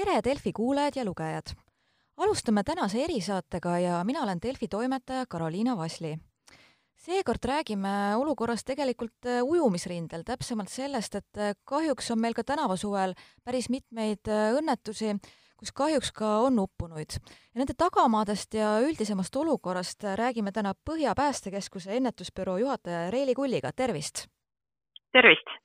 tere, Delfi kuulajad ja lugejad! alustame tänase erisaatega ja mina olen Delfi toimetaja Karoliina Vasli. seekord räägime olukorrast tegelikult äh, ujumisrindel, täpsemalt sellest, et äh, kahjuks on meil ka tänavasuvel päris mitmeid äh, õnnetusi, kus kahjuks ka on uppunuid. ja nende tagamaadest ja üldisemast olukorrast räägime täna Põhja Päästekeskuse ennetusbüroo juhataja Reili Kulliga, tervist! tervist!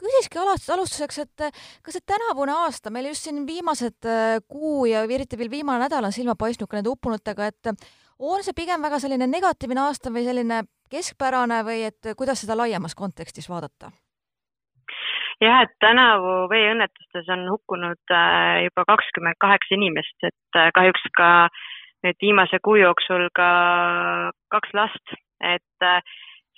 Küsiski alast-, alustuseks, et eh, kas see tänavune aasta, meil just siin viimased eh, kuu ja eriti veel viimane nädal on silma paistnud ka nende uppunutega, et eh, on see pigem väga selline negatiivne aasta või selline keskpärane või et kuidas seda laiemas kontekstis vaadata? jah, et tänavu veeõnnetustes on hukkunud juba kakskümmend kaheksa inimest, et kahjuks ka nüüd viimase kuu jooksul ka kaks last, et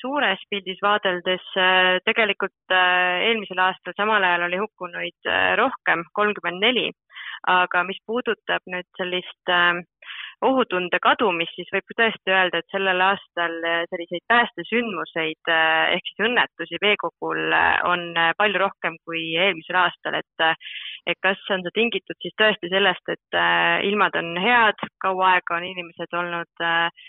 suures pildis vaadeldes äh, tegelikult äh, eelmisel aastal samal ajal oli hukkunuid äh, rohkem, kolmkümmend neli, aga mis puudutab nüüd sellist ohutunde kadumist, siis võib tõesti öelda, et sellel aastal selliseid päästesündmuseid ehk siis õnnetusi veekogul on palju rohkem kui eelmisel aastal, et et kas on see tingitud siis tõesti sellest, et ilmad on head, kaua aega on inimesed olnud äh,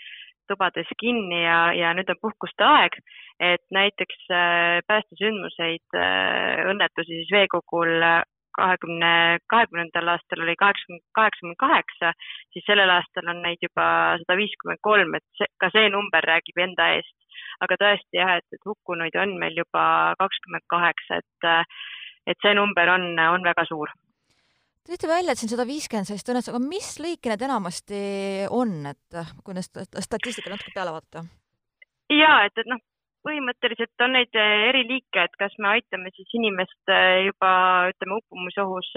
tubades kinni ja, ja nüüd on puhkuste aeg, et näiteks äh, päästesündmuseid, äh, õnnetusi siis veekogul äh, kahekümne, kahekümnendal aastal oli kaheksakümmend, kaheksakümmend kaheksa, siis sellel aastal on neid juba sada viiskümmend kolm, et see, ka see number räägib enda eest. aga tõesti jah, et, et hukkunuid on meil juba kakskümmend kaheksa, et, et see number on, on väga suur tõite välja, et siin sada viiskümmend sellist õnnetust, aga mis liiki need enamasti on, et kui nüüd statistikat natuke peale vaadata? ja et, et noh, põhimõtteliselt on neid eh, eri liike, et kas me aitame siis inimest eh, juba ütleme uppumisohus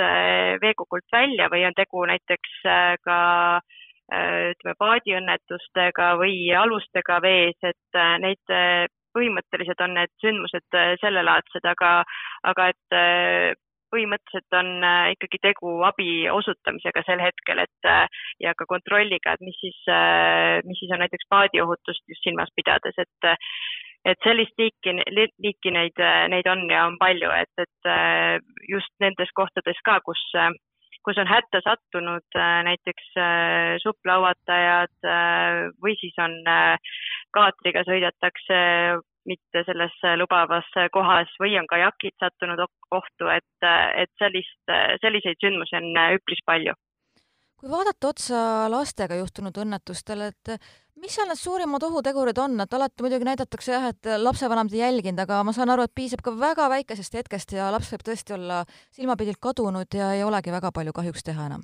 veekogult välja või on tegu näiteks ka ütleme paadiõnnetustega või alustega vees, et neid põhimõtteliselt on need sündmused sellelaadsed, aga, aga et põhimõtteliselt on äh, ikkagi tegu abi osutamisega sel hetkel, et äh, ja ka kontrolliga, et mis siis, äh, mis siis on näiteks paadiohutust just silmas pidades, et et sellist liiki, liiki neid, neid on ja on palju, et, et just nendes kohtades ka, kus kus on hätta sattunud näiteks supplauatajad või siis on kaatriga sõidetakse mitte selles lubavas kohas või on kajakid sattunud ohtu, et, et sellist, selliseid sündmusi on üpris palju. kui vaadata otsa lastega juhtunud õnnetustele, et mis seal need suurimad ohutegurid on, et alati muidugi näidatakse jah, et lapsevanemad ei jälginud, aga ma saan aru, et piisab ka väga väikesest hetkest ja laps võib tõesti olla silmapidilt kadunud ja ei olegi väga palju kahjuks teha enam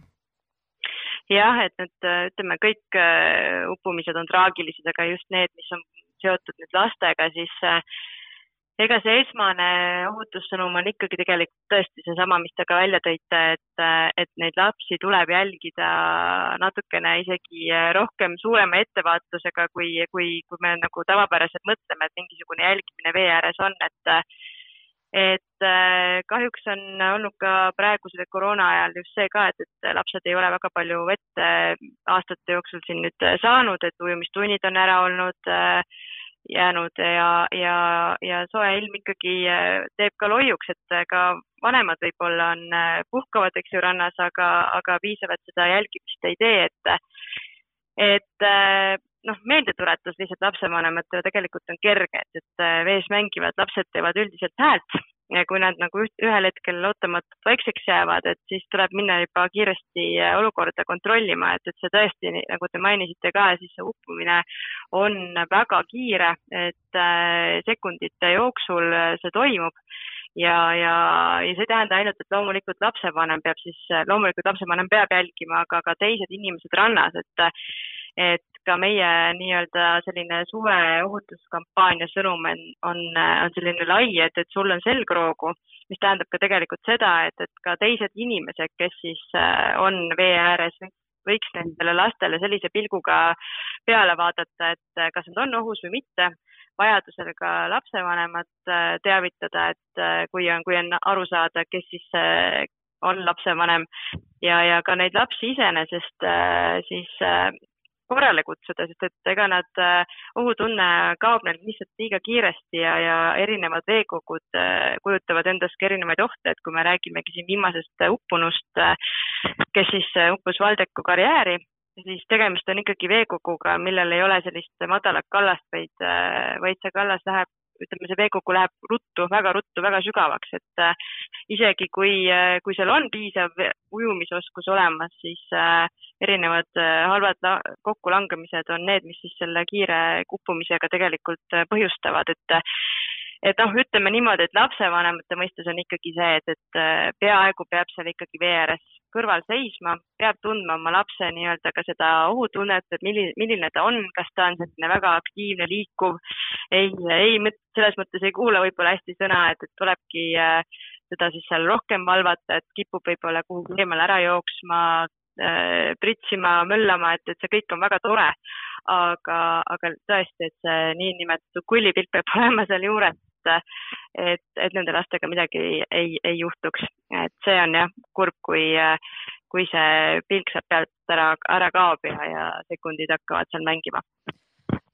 jah, et need ütleme, kõik äh, uppumised on traagilised, aga just need, mis on seotud nüüd lastega, siis äh, ega see esmane ohutussõnum on ikkagi tegelikult tõesti seesama, mis te ka välja tõite, et, äh, et neid lapsi tuleb jälgida natukene isegi äh, rohkem suurema ettevaatusega, kui, kui, kui me nagu tavapäraselt mõtleme, et mingisugune jälgimine vee ääres on, et et kahjuks on olnud ka praeguse koroona ajal just see ka, et, et lapsed ei ole väga palju vett aastate jooksul siin nüüd saanud, et ujumistunnid on ära olnud äh, jäänud ja, ja, ja soe ilm ikkagi äh, teeb ka loiuks, et äh, ka vanemad võib-olla on, äh, puhkavad, eks ju, rannas, aga, aga piisavalt seda jälgimist ei tee, et, et noh, meeldetuletus lihtsalt lapsevanematele tegelikult on kerge, et, et vees mängivad lapsed teevad üldiselt häält. Ja kui nad nagu ühel hetkel ootamatult vaikseks jäävad, et siis tuleb minna juba kiiresti äh, olukorda kontrollima, et, et see tõesti, nagu te mainisite ka, siis see uppumine on väga kiire, et äh, sekundite jooksul äh, see toimub. Ja, ja, ja see ei tähenda ainult, et loomulikult lapsevanem peab siis, loomulikult lapsevanem peab jälgima, aga ka teised inimesed rannas, et et ka meie nii-öelda selline suve ohutuskampaania sõnum on, on, on selline lai, et, et sul on selgroogu, mis tähendab ka tegelikult seda, et, et ka teised inimesed, kes siis äh, on vee ääres, võiks nendele lastele sellise pilguga peale vaadata, et äh, kas nad on ohus või mitte, vajadusel ka lapsevanemat äh, teavitada, et kui on, kui on aru saada, kes siis on lapsevanem. Ja, ja ka neid lapsi iseenesest siis korrale kutsuda, sest et ega nad, ohutunne kaob neil lihtsalt liiga kiiresti ja, ja erinevad veekogud kujutavad endast ka erinevaid ohte, et kui me räägimegi siin viimasest uppunust, kes siis uppus Valdeku karjääri, siis tegemist on ikkagi veekoguga, millel ei ole sellist madalat kallast, vaid, vaid see kallas läheb ütleme, see veekogu läheb ruttu, väga ruttu, väga sügavaks, et äh, isegi kui, äh, kui seal on piisav ujumisoskus olemas, siis äh, erinevad halvad kokkulangemised on need, mis siis selle kiire uppumisega tegelikult põhjustavad, et et noh, ütleme niimoodi, et lapsevanemate mõistes on ikkagi see, et, et peaaegu peab seal ikkagi vee ääres kõrval seisma, peab tundma oma lapse nii-öelda ka seda ohutunnet, et milline, milline ta on, kas ta on selline väga aktiivne, liikuv, ei, ei, selles mõttes ei kuula võib-olla hästi sõna, et, et tulebki äh, seda siis seal rohkem valvata, et kipub võib-olla kuhugi eemale ära jooksma äh,, pritsima, möllama, et, et see kõik on väga tore. aga, aga tõesti, et see niinimetatud kullipilk peab olema seal juures, et, et nende lastega midagi ei, ei, ei juhtuks. et see on jah kurb, kui, kui see pilk sealt pealt ära, ära kaob ja, ja sekundid hakkavad seal mängima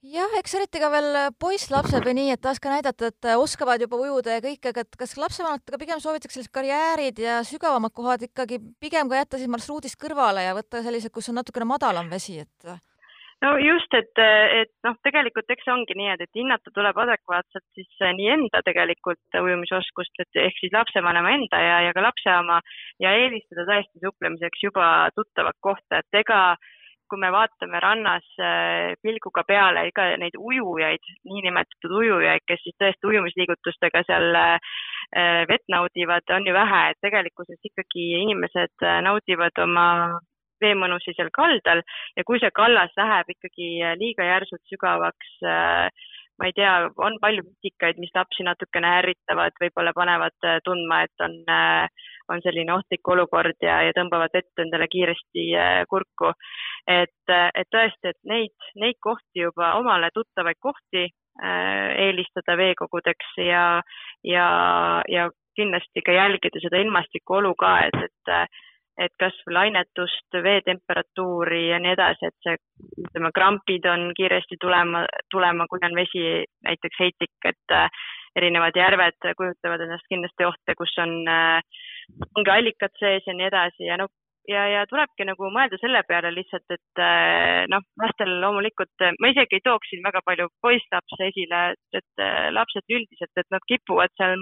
jah, eks eriti ka veel poisslapsed või nii, et tahaks ka näidata, et oskavad juba ujuda ja kõike, aga et kas lapsevanematega pigem soovitaks sellised karjäärid ja sügavamad kohad ikkagi pigem ka jätta siis marsruudist kõrvale ja võtta sellised, kus on natukene madalam vesi, et no just, et, et noh, tegelikult eks see ongi nii, et, et hinnata tuleb adekvaatselt siis eh, nii enda tegelikult ujumisoskust, et ehk siis lapsevanema enda ja, ja ka lapse oma ja eelistada tõesti suplemiseks juba tuttavat kohta, et ega kui me vaatame rannas eh, pilguga peale ega neid ujujaid, niinimetatud ujujaid, kes siis tõesti ujumisliigutustega seal eh, vett naudivad, on ju vähe, et tegelikkuses ikkagi inimesed naudivad oma veemõnusi seal kaldal ja kui see kallas läheb ikkagi äh, liiga järsult sügavaks, äh, ma ei tea, on palju nutikaid, mis lapsi natukene ärritavad, võib-olla panevad äh, tundma, et on, on selline ohtlik olukord ja, ja tõmbavad vett endale kiiresti kurku. et, et tõesti, et neid, neid kohti juba, omale tuttavaid kohti eelistada veekogudeks ja, ja, ja kindlasti ka jälgida seda ilmastiku olu ka, et, et et kas lainetust, veetemperatuuri ja nii edasi, et see, ütleme, krampid on kiiresti tulema, tulema, kui on vesi näiteks heitlik, et äh, erinevad järved kujutavad endast kindlasti ohte, kus on äh, allikad sees ja nii edasi ja noh, ja, ja tulebki nagu mõelda selle peale lihtsalt, et äh, noh, lastel loomulikult, ma isegi ei tooks siin väga palju poisslapse esile, et lapsed üldiselt, et nad kipuvad seal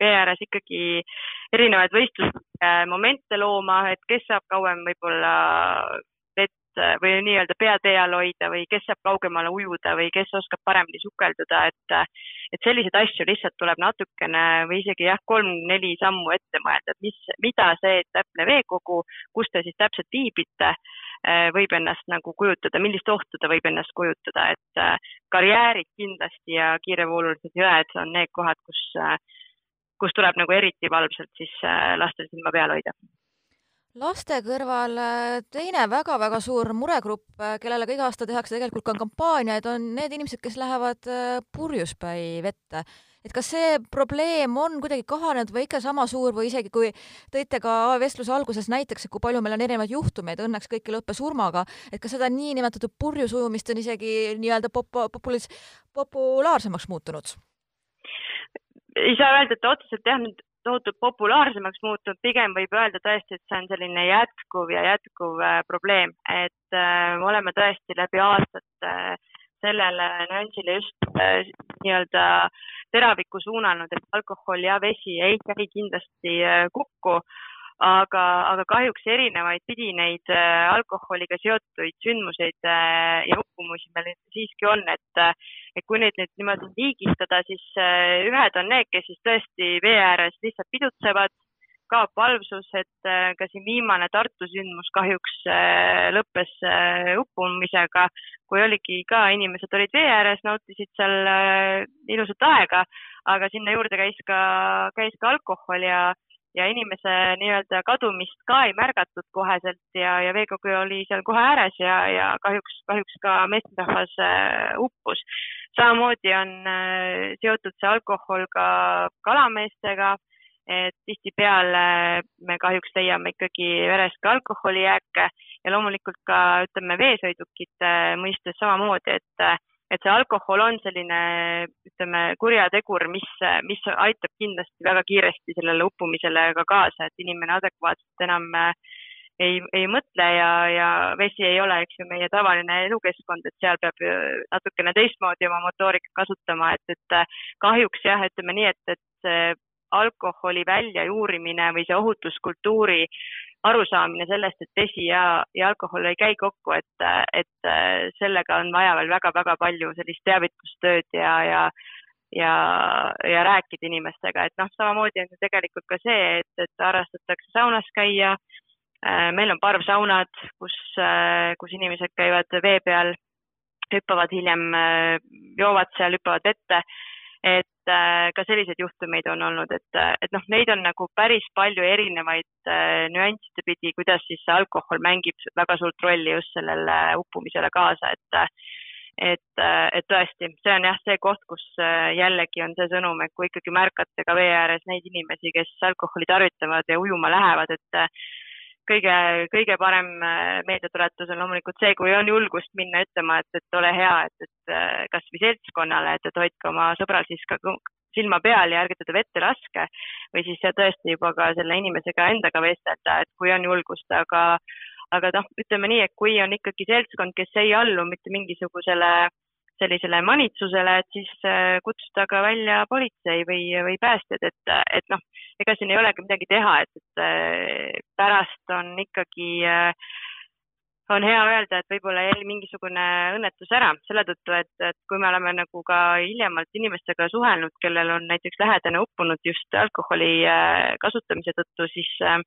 vee ääres ikkagi erinevaid võistlusmomente looma, et kes saab kauem võib-olla vett või nii-öelda pea tee all hoida või kes saab kaugemale ujuda või kes oskab paremini sukelduda, et et selliseid asju lihtsalt tuleb natukene või isegi jah, kolm-neli sammu ette mõelda, et mis, mida see täpne veekogu, kus te siis täpselt viibite, võib ennast nagu kujutada, millist ohtu ta võib ennast kujutada, et karjäärid kindlasti ja kiirevoolulised jõed on need kohad, kus kus tuleb nagu eriti valvsalt siis äh, lastel silma peal hoida laste kõrval äh, teine väga-väga suur muregrupp, äh, kellele ka iga aasta tehakse tegelikult ka kampaaniaid, on need inimesed, kes lähevad purjuspäi vette. et kas see probleem on kuidagi kahanenud või ikka sama suur või isegi kui tõite ka vestluse alguses näiteks, et kui palju meil on erinevaid juhtumeid, õnneks kõik ei lõppe surmaga, et kas seda niinimetatud purjusujumist on isegi nii-öelda pop-, populis-, populaarsemaks muutunud? Ei saa öelda, et otseselt jah, nüüd tohutult populaarsemaks muutunud, pigem võib öelda tõesti, et see on selline jätkuv ja jätkuv äh, probleem, et äh, me oleme tõesti läbi aastate äh, sellele nüansile just äh, nii-öelda teravikku suunanud, et alkohol ja vesi ei käi kindlasti äh, kokku aga, aga kahjuks erinevaid pidi neid äh, alkoholiga seotuid sündmuseid äh, ja uppumusi meil siiski on, et, äh, et kui neid nüüd niimoodi liigistada, siis ühed on need, kes siis tõesti vee ääres lihtsalt pidutsevad, kaob valvsus, et ka siin viimane Tartu sündmus kahjuks lõppes uppumisega, kui oligi ka, inimesed olid vee ääres, nautisid seal ilusat aega, aga sinna juurde käis ka, käis ka alkohol ja ja inimese nii-öelda kadumist ka ei märgatud koheselt ja, ja veekogu oli seal kohe ääres ja, ja kahjuks, kahjuks ka meesterahvas äh, uppus. samamoodi on äh, seotud see alkohol ka kalameestega, et tihtipeale me kahjuks leiame ikkagi verest ka alkoholijääke ja loomulikult ka ütleme veesõidukite mõistes samamoodi, et et see alkohol on selline, ütleme, kurjategur, mis, mis aitab kindlasti väga kiiresti sellele uppumisele ka kaasa, et inimene adekvaatselt enam ei, ei mõtle ja, ja vesi ei ole, eks ju, meie tavaline elukeskkond, et seal peab natukene teistmoodi oma motoorikat kasutama, et, et kahjuks jah, ütleme nii, et, et alkoholi väljajuurimine või see ohutuskultuuri arusaamine sellest, et vesi ja, ja alkohol ei käi kokku, et, et sellega on vaja veel väga-väga palju sellist teavitustööd ja, ja ja, ja rääkida inimestega, et noh, samamoodi on ju tegelikult ka see, et, et harrastatakse saunas käia. meil on parvsaunad, kus, kus inimesed käivad vee peal, hüppavad hiljem, joovad seal, hüppavad vette et äh, ka selliseid juhtumeid on olnud, et, äh, et noh, neid on nagu päris palju erinevaid äh, nüansside pidi, kuidas siis see alkohol mängib väga suurt rolli just sellele uppumisele kaasa, et et, et tõesti, see on jah, see koht, kus jällegi on see sõnum, et kui ikkagi märkate ka vee ääres neid inimesi, kes alkoholi tarvitavad ja ujuma lähevad, et kõige, kõige parem äh, meeldetuletus on loomulikult see, kui on julgust minna ütlema, et, et ole hea, et, et äh, kasvõi seltskonnale, et, et hoidke oma sõbral siis ka silma peal ja ärge teda vette laske. Või siis tõesti juba ka selle inimesega endaga vestelda, et kui on julgust, aga aga noh, ütleme nii, et kui on ikkagi seltskond, kes ei allu mitte mingisugusele äh, sellisele manitsusele, et siis äh, kutsuda ka välja politsei või, või päästjad, et, et noh, ega siin ei olegi midagi teha, et, et äh, pärast on ikkagi, äh, on hea öelda, et võib-olla jäi mingisugune õnnetus ära, selle tõttu, et, et kui me oleme nagu ka hiljemalt inimestega suhelnud, kellel on näiteks lähedane uppunud just alkoholi kasutamise tõttu, siis äh,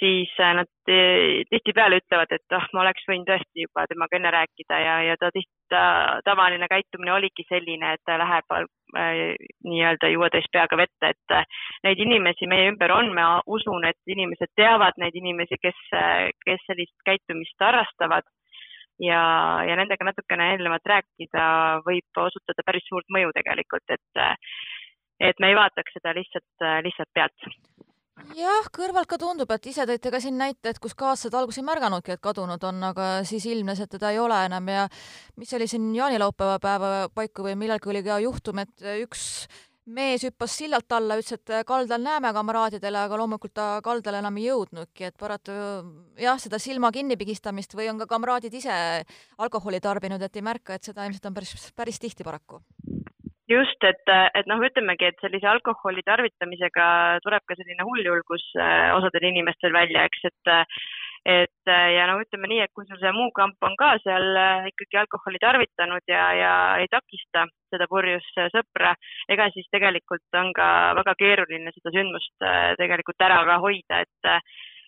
siis äh, nad äh, tihtipeale ütlevad, et ah, ma oleks võinud tõesti juba temaga enne rääkida ja, ja ta tihti, tavaline käitumine oligi selline, et ta läheb äh, nii-öelda juuetäis peaga vette, et äh, neid inimesi meie ümber on, ma usun, et inimesed teavad neid inimesi, kes, kes sellist käitumist harrastavad. Ja, ja nendega natukene eelnevalt rääkida võib osutada päris suurt mõju tegelikult, et et me ei vaataks seda lihtsalt, lihtsalt pealt jah, kõrvalt ka tundub, et ise tõite ka siin näite, et kus kaaslased alguses ei märganudki, et kadunud on, aga siis ilmnes, et teda ei ole enam. Ja mis oli siin jaanilaupäeva päeva paiku või millalgi oli ka juhtum, et üks mees hüppas sillalt alla, ütles, et kaldal näeme kamraadidele, aga loomulikult ta kaldale enam ei jõudnudki, et paratu jah, seda silma kinnipigistamist või on ka kamraadid ise alkoholi tarbinud, et ei märka, et seda ilmselt on päris, päris tihti paraku just, et, et noh, ütlemegi, et sellise alkoholi tarvitamisega tuleb ka selline hulljulgus äh, osadel inimestel välja, eks, et et ja no ütleme nii, et kui sul see muu kamp on ka seal äh, ikkagi alkoholi tarvitanud ja, ja ei takista seda purjus sõpra, ega siis tegelikult on ka väga keeruline seda sündmust äh, tegelikult ära ka hoida, et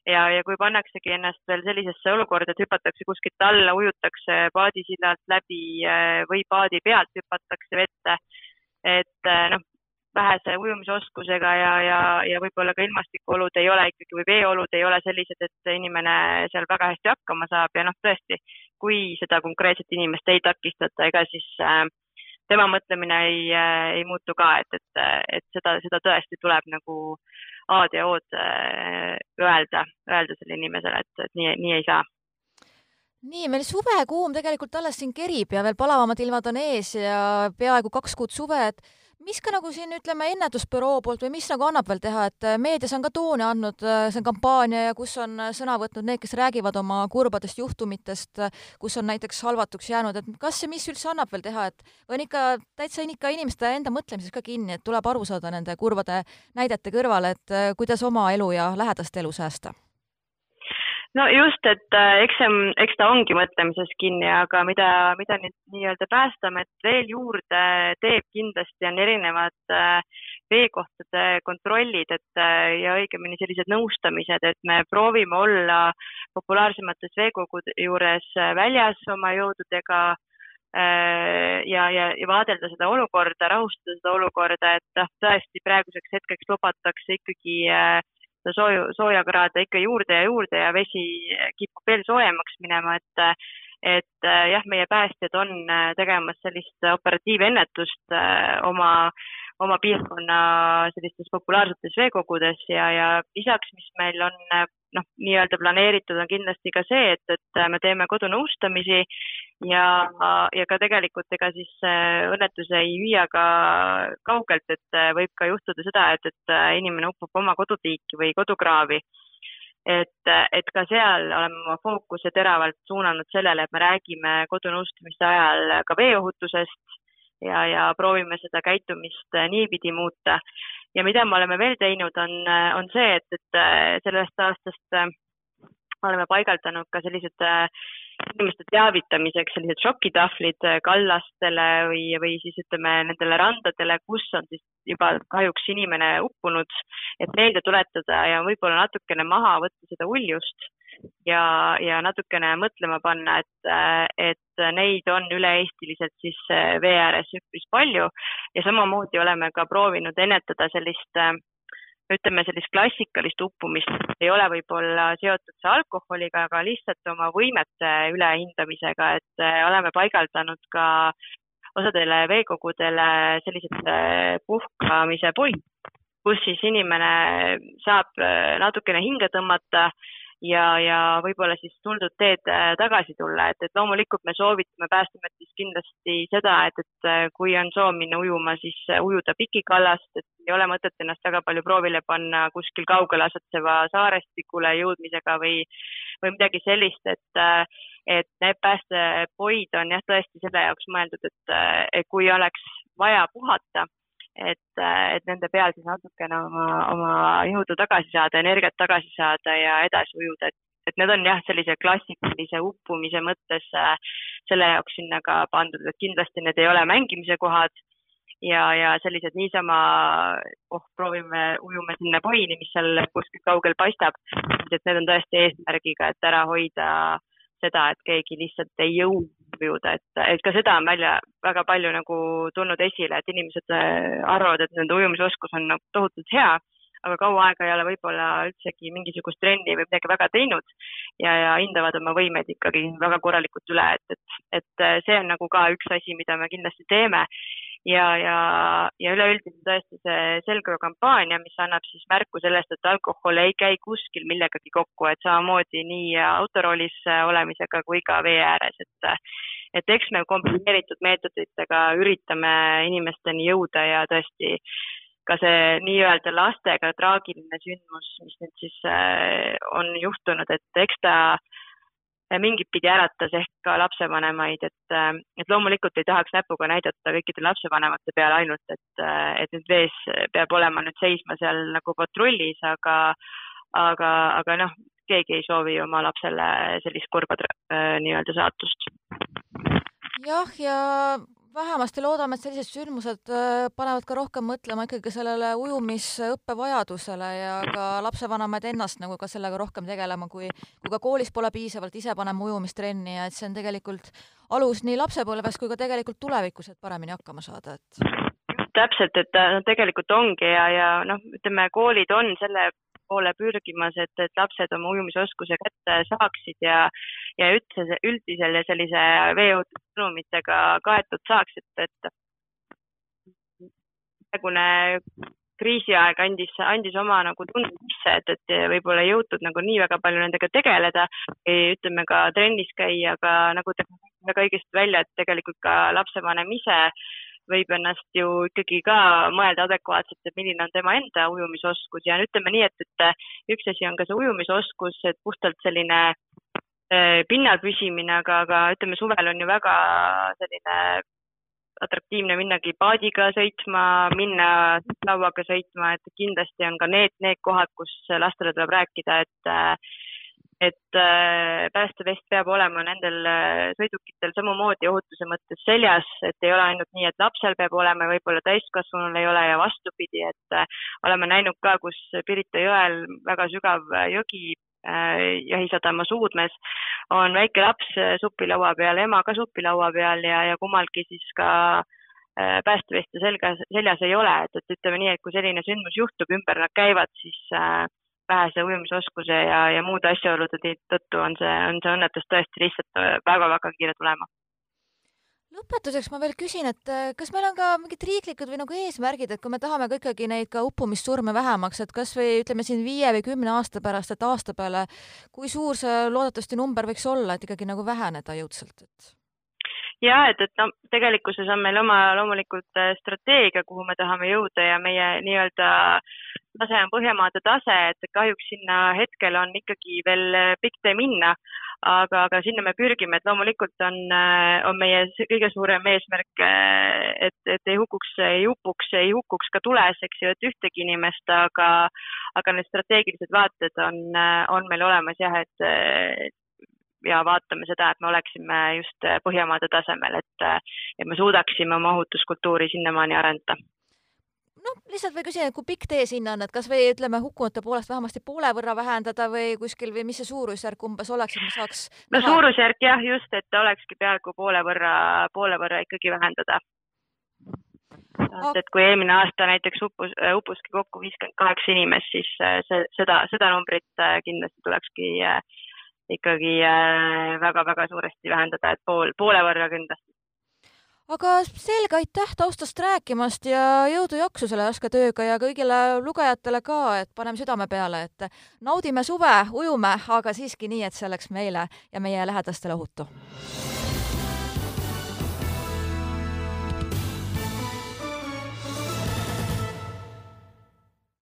ja, ja kui pannaksegi ennast veel sellisesse olukorda, et hüpatakse kuskilt alla, ujutakse paadisillalt läbi või paadi pealt hüpatakse vette et äh, noh, vähese ujumisoskusega ja, ja, ja võib-olla ka ilmastikuolud ei ole ikkagi või veeolud ei ole sellised, et inimene seal väga hästi hakkama saab. Ja noh, tõesti, kui seda konkreetset inimest ei takistata, ega siis äh, tema mõtlemine ei äh,, ei muutu ka, et, et, et seda, seda tõesti tuleb nagu A-d ja O-d äh, öelda, öelda sellele inimesele, et, et nii, nii ei saa nii, meil suvekuum tegelikult alles siin kerib ja veel palavamad ilmad on ees ja peaaegu kaks kuud suve, et mis ka nagu siin ütleme ennetusbüroo poolt või mis nagu annab veel teha, et äh, meedias on ka tooni andnud äh, see kampaania ja kus on äh, sõna võtnud need, kes räägivad oma kurbadest juhtumitest, kus on näiteks halvatuks jäänud, et kas ja mis üldse annab veel teha, et on ikka täitsa ikka inimeste enda mõtlemises ka kinni, et tuleb aru saada nende kurbade näidete kõrval, et kuidas oma elu ja lähedaste elu säästa no just, et äh, eks see, eks ta ongi mõtlemises kinni, aga mida, mida nüüd nii-öelda Päästeamet veel juurde teeb kindlasti on erinevad äh, veekohtade kontrollid, et äh, ja õigemini sellised nõustamised, et me proovime olla populaarsemates veekogude juures väljas oma jõududega ja, ja, ja vaadelda seda olukorda, rahustada seda olukorda, et noh, tõesti praeguseks hetkeks lubatakse ikkagi äh, sooju, soojakraade ikka juurde ja juurde ja vesi kipub veel soojemaks minema, et et jah, meie päästjad on tegemas sellist operatiivennetust oma, oma piirkonna sellistes populaarsetes veekogudes ja, ja lisaks, mis meil on noh, nii-öelda planeeritud, on kindlasti ka see, et, et me teeme kodunõustamisi ja, ja ka tegelikult ega siis õnnetus ei hüüa ka kaugelt, et võib ka juhtuda seda, et, et inimene upub oma kodutiiki või kodukraavi. Et, et ka seal oleme oma fookuse teravalt suunanud sellele, et me räägime kodunõustamiste ajal ka veeohutusest ja, ja proovime seda käitumist äh, niipidi muuta. ja mida me oleme veel teinud, on, äh, on see, et, et äh, sellest aastast oleme paigaldanud ka sellised inimeste teavitamiseks sellised šokitahvlid kallastele või, või siis ütleme nendele randadele, kus on siis juba kahjuks inimene uppunud, et meelde tuletada ja võib-olla natukene maha võtta seda uljust ja, ja natukene mõtlema panna, et, et neid on üle-eestiliselt siis eh, vee ääres üpris palju. Ja samamoodi oleme ka proovinud ennetada sellist eh, ütleme sellist klassikalist uppumist ei ole võib-olla seotud see alkoholiga, aga lihtsalt oma võimete ülehindamisega, et eh, oleme paigaldanud ka osadele veekogudele sellised puhkamise puid, kus siis inimene saab natukene hinge tõmmata ja, ja võib-olla siis tuldud teed äh, tagasi tulla, et, et loomulikult me soovitame Päästeametis kindlasti seda, et, et äh, kui on soov minna ujuma, siis äh, ujuda pikikallast, et ei ole mõtet ennast väga palju proovile panna kuskil kaugel asetseva saarestikule jõudmisega või, või midagi sellist, et et need päästepoid on jah, tõesti selle jaoks mõeldud, et, et kui oleks vaja puhata et, et nende peal siis natukene oma, oma jõudu tagasi saada, energiat tagasi saada ja edasi ujuda, et, et need on jah, sellise klassikalise uppumise mõttes äh, selle jaoks sinna ka pandud, et kindlasti need ei ole mängimise kohad ja, ja sellised niisama, oh, proovime, ujume sinna poini, mis seal kuskil kaugel paistab, et need on tõesti eesmärgiga, et ära hoida seda, et keegi lihtsalt ei jõua ujuda, et, et ka seda on välja väga palju nagu tulnud esile, et inimesed äh, arvavad, et nende ujumisoskus on nagu tohutult hea, aga kaua aega ei ole võib-olla üldsegi mingisugust trenni või midagi väga teinud ja, ja hindavad oma võimeid ikkagi väga korralikult üle, et, et, et see on nagu ka üks asi, mida me kindlasti teeme ja, ja, ja üleüldiselt tõesti see Selgro kampaania, mis annab siis märku sellest, et alkohol ei käi kuskil millegagi kokku, et samamoodi nii autoroolis olemisega kui ka vee ääres, et et eks me kombineeritud meetoditega üritame inimesteni jõuda ja tõesti ka see nii-öelda lastega traagiline sündmus, mis nüüd siis äh, on juhtunud, et eks ta mingit pidi äratas ehk ka lapsevanemaid, et, äh, et loomulikult ei tahaks näpuga näidata kõikide lapsevanemate peale ainult, et, äh, et nüüd vees peab olema nüüd seisma seal nagu patrullis, aga, aga, aga noh, keegi ei soovi oma lapsele sellist kurba äh, nii-öelda saatust. jah, ja vähemasti loodame, et sellised sündmused äh, panevad ka rohkem mõtlema ikkagi sellele ujumisõppe vajadusele ja ka lapsevanemaid ennast nagu ka sellega rohkem tegelema, kui, kui ka koolis pole piisavalt ise panema ujumistrenni ja et see on tegelikult alus nii lapsepõlves kui ka tegelikult tulevikus, et paremini hakkama saada, et täpselt, et no tegelikult ongi ja, ja noh, ütleme, koolid on selle poole pürgimas, et, et lapsed oma ujumisoskuse kätte saaksid ja, ja üldse, üldisel ja sellise veeohutussõnumitega kaetud saaksid, et praegune kriisiaeg andis, andis oma nagu tunde sisse, et, et võib-olla ei jõutud nagu nii väga palju nendega tegeleda, ütleme ka trennis käia, aga nagu te väga õigesti välja, et tegelikult ka lapsevanem ise võib ennast ju ikkagi ka mõelda adekvaatselt, et milline on tema enda ujumisoskus. Ja ütleme nii, et, et üks asi on ka see ujumisoskus, et puhtalt selline äh, pinnal püsimine, aga, aga ütleme, suvel on ju väga selline atraktiivne minnagi paadiga sõitma, minna lauaga sõitma, et kindlasti on ka need, need kohad, kus lastele tuleb rääkida, et äh, et äh, päästevest peab olema nendel äh, sõidukitel samamoodi ohutuse mõttes seljas, et ei ole ainult nii, et lapsel peab olema ja võib-olla täiskasvanul ei ole ja vastupidi, et äh, oleme näinud ka, kus Pirita jõel väga sügav jõgi jahisadama suudmes on väike laps supilaua peal, ema ka supilaua peal ja, ja kummalgi siis ka päästeveste selgas, seljas ei ole, et, et ütleme nii, et kui selline sündmus juhtub, ümber nad käivad, siis äh, vähese ujumisoskuse ja, ja muude asjaolude tõttu on see, on see õnnetus tõesti lihtsalt väga-väga kiire tulema. lõpetuseks ma veel küsin, et äh, kas meil on ka mingid riiklikud või nagu eesmärgid, et kui me tahame ka ikkagi neid ka uppumissurme vähemaks, et kas või ütleme siin viie või kümne aasta pärast, et aasta peale, kui suur see loodetavasti number võiks olla, et ikkagi nagu väheneda jõudsalt, et? ja et, et no tegelikkuses on meil oma loomulikult äh, strateegia, kuhu me tahame jõuda ja meie nii-öelda tase on Põhjamaade tase, et kahjuks sinna hetkel on ikkagi veel äh, pikk tee minna. Aga, aga sinna me pürgime, et loomulikult on, äh, on meie kõige suurem eesmärk, äh, et, et ei hukuks, ei upuks, ei hukkuks ka tules, eks ju, et ühtegi inimest, aga, aga need strateegilised vaated on, on meil olemas jah, et ja vaatame seda, et me oleksime just Põhjamaade tasemel, et, et me suudaksime oma ohutuskultuuri sinnamaani arendada noh, lihtsalt või küsin, et kui pikk tee sinna on, et kas või ütleme, hukkunute poolest vähemasti poole võrra vähendada või kuskil või mis see suurusjärk umbes oleks, et me saaks no näha? suurusjärk jah, just, et olekski peaaegu poole võrra, poole võrra ikkagi vähendada. et kui eelmine aasta näiteks uppus, uppuski kokku viiskümmend kaheksa inimest, siis äh, see, seda, seda numbrit äh, kindlasti tulekski äh, ikkagi väga-väga suuresti vähendada, et pool, poole võrra kindlasti aga selge, aitäh taustast rääkimast ja jõudu-jaksu selle raske tööga ja kõigile lugejatele ka, et paneme südame peale, et naudime suve, ujume, aga siiski nii, et see oleks meile ja meie lähedastele ohutu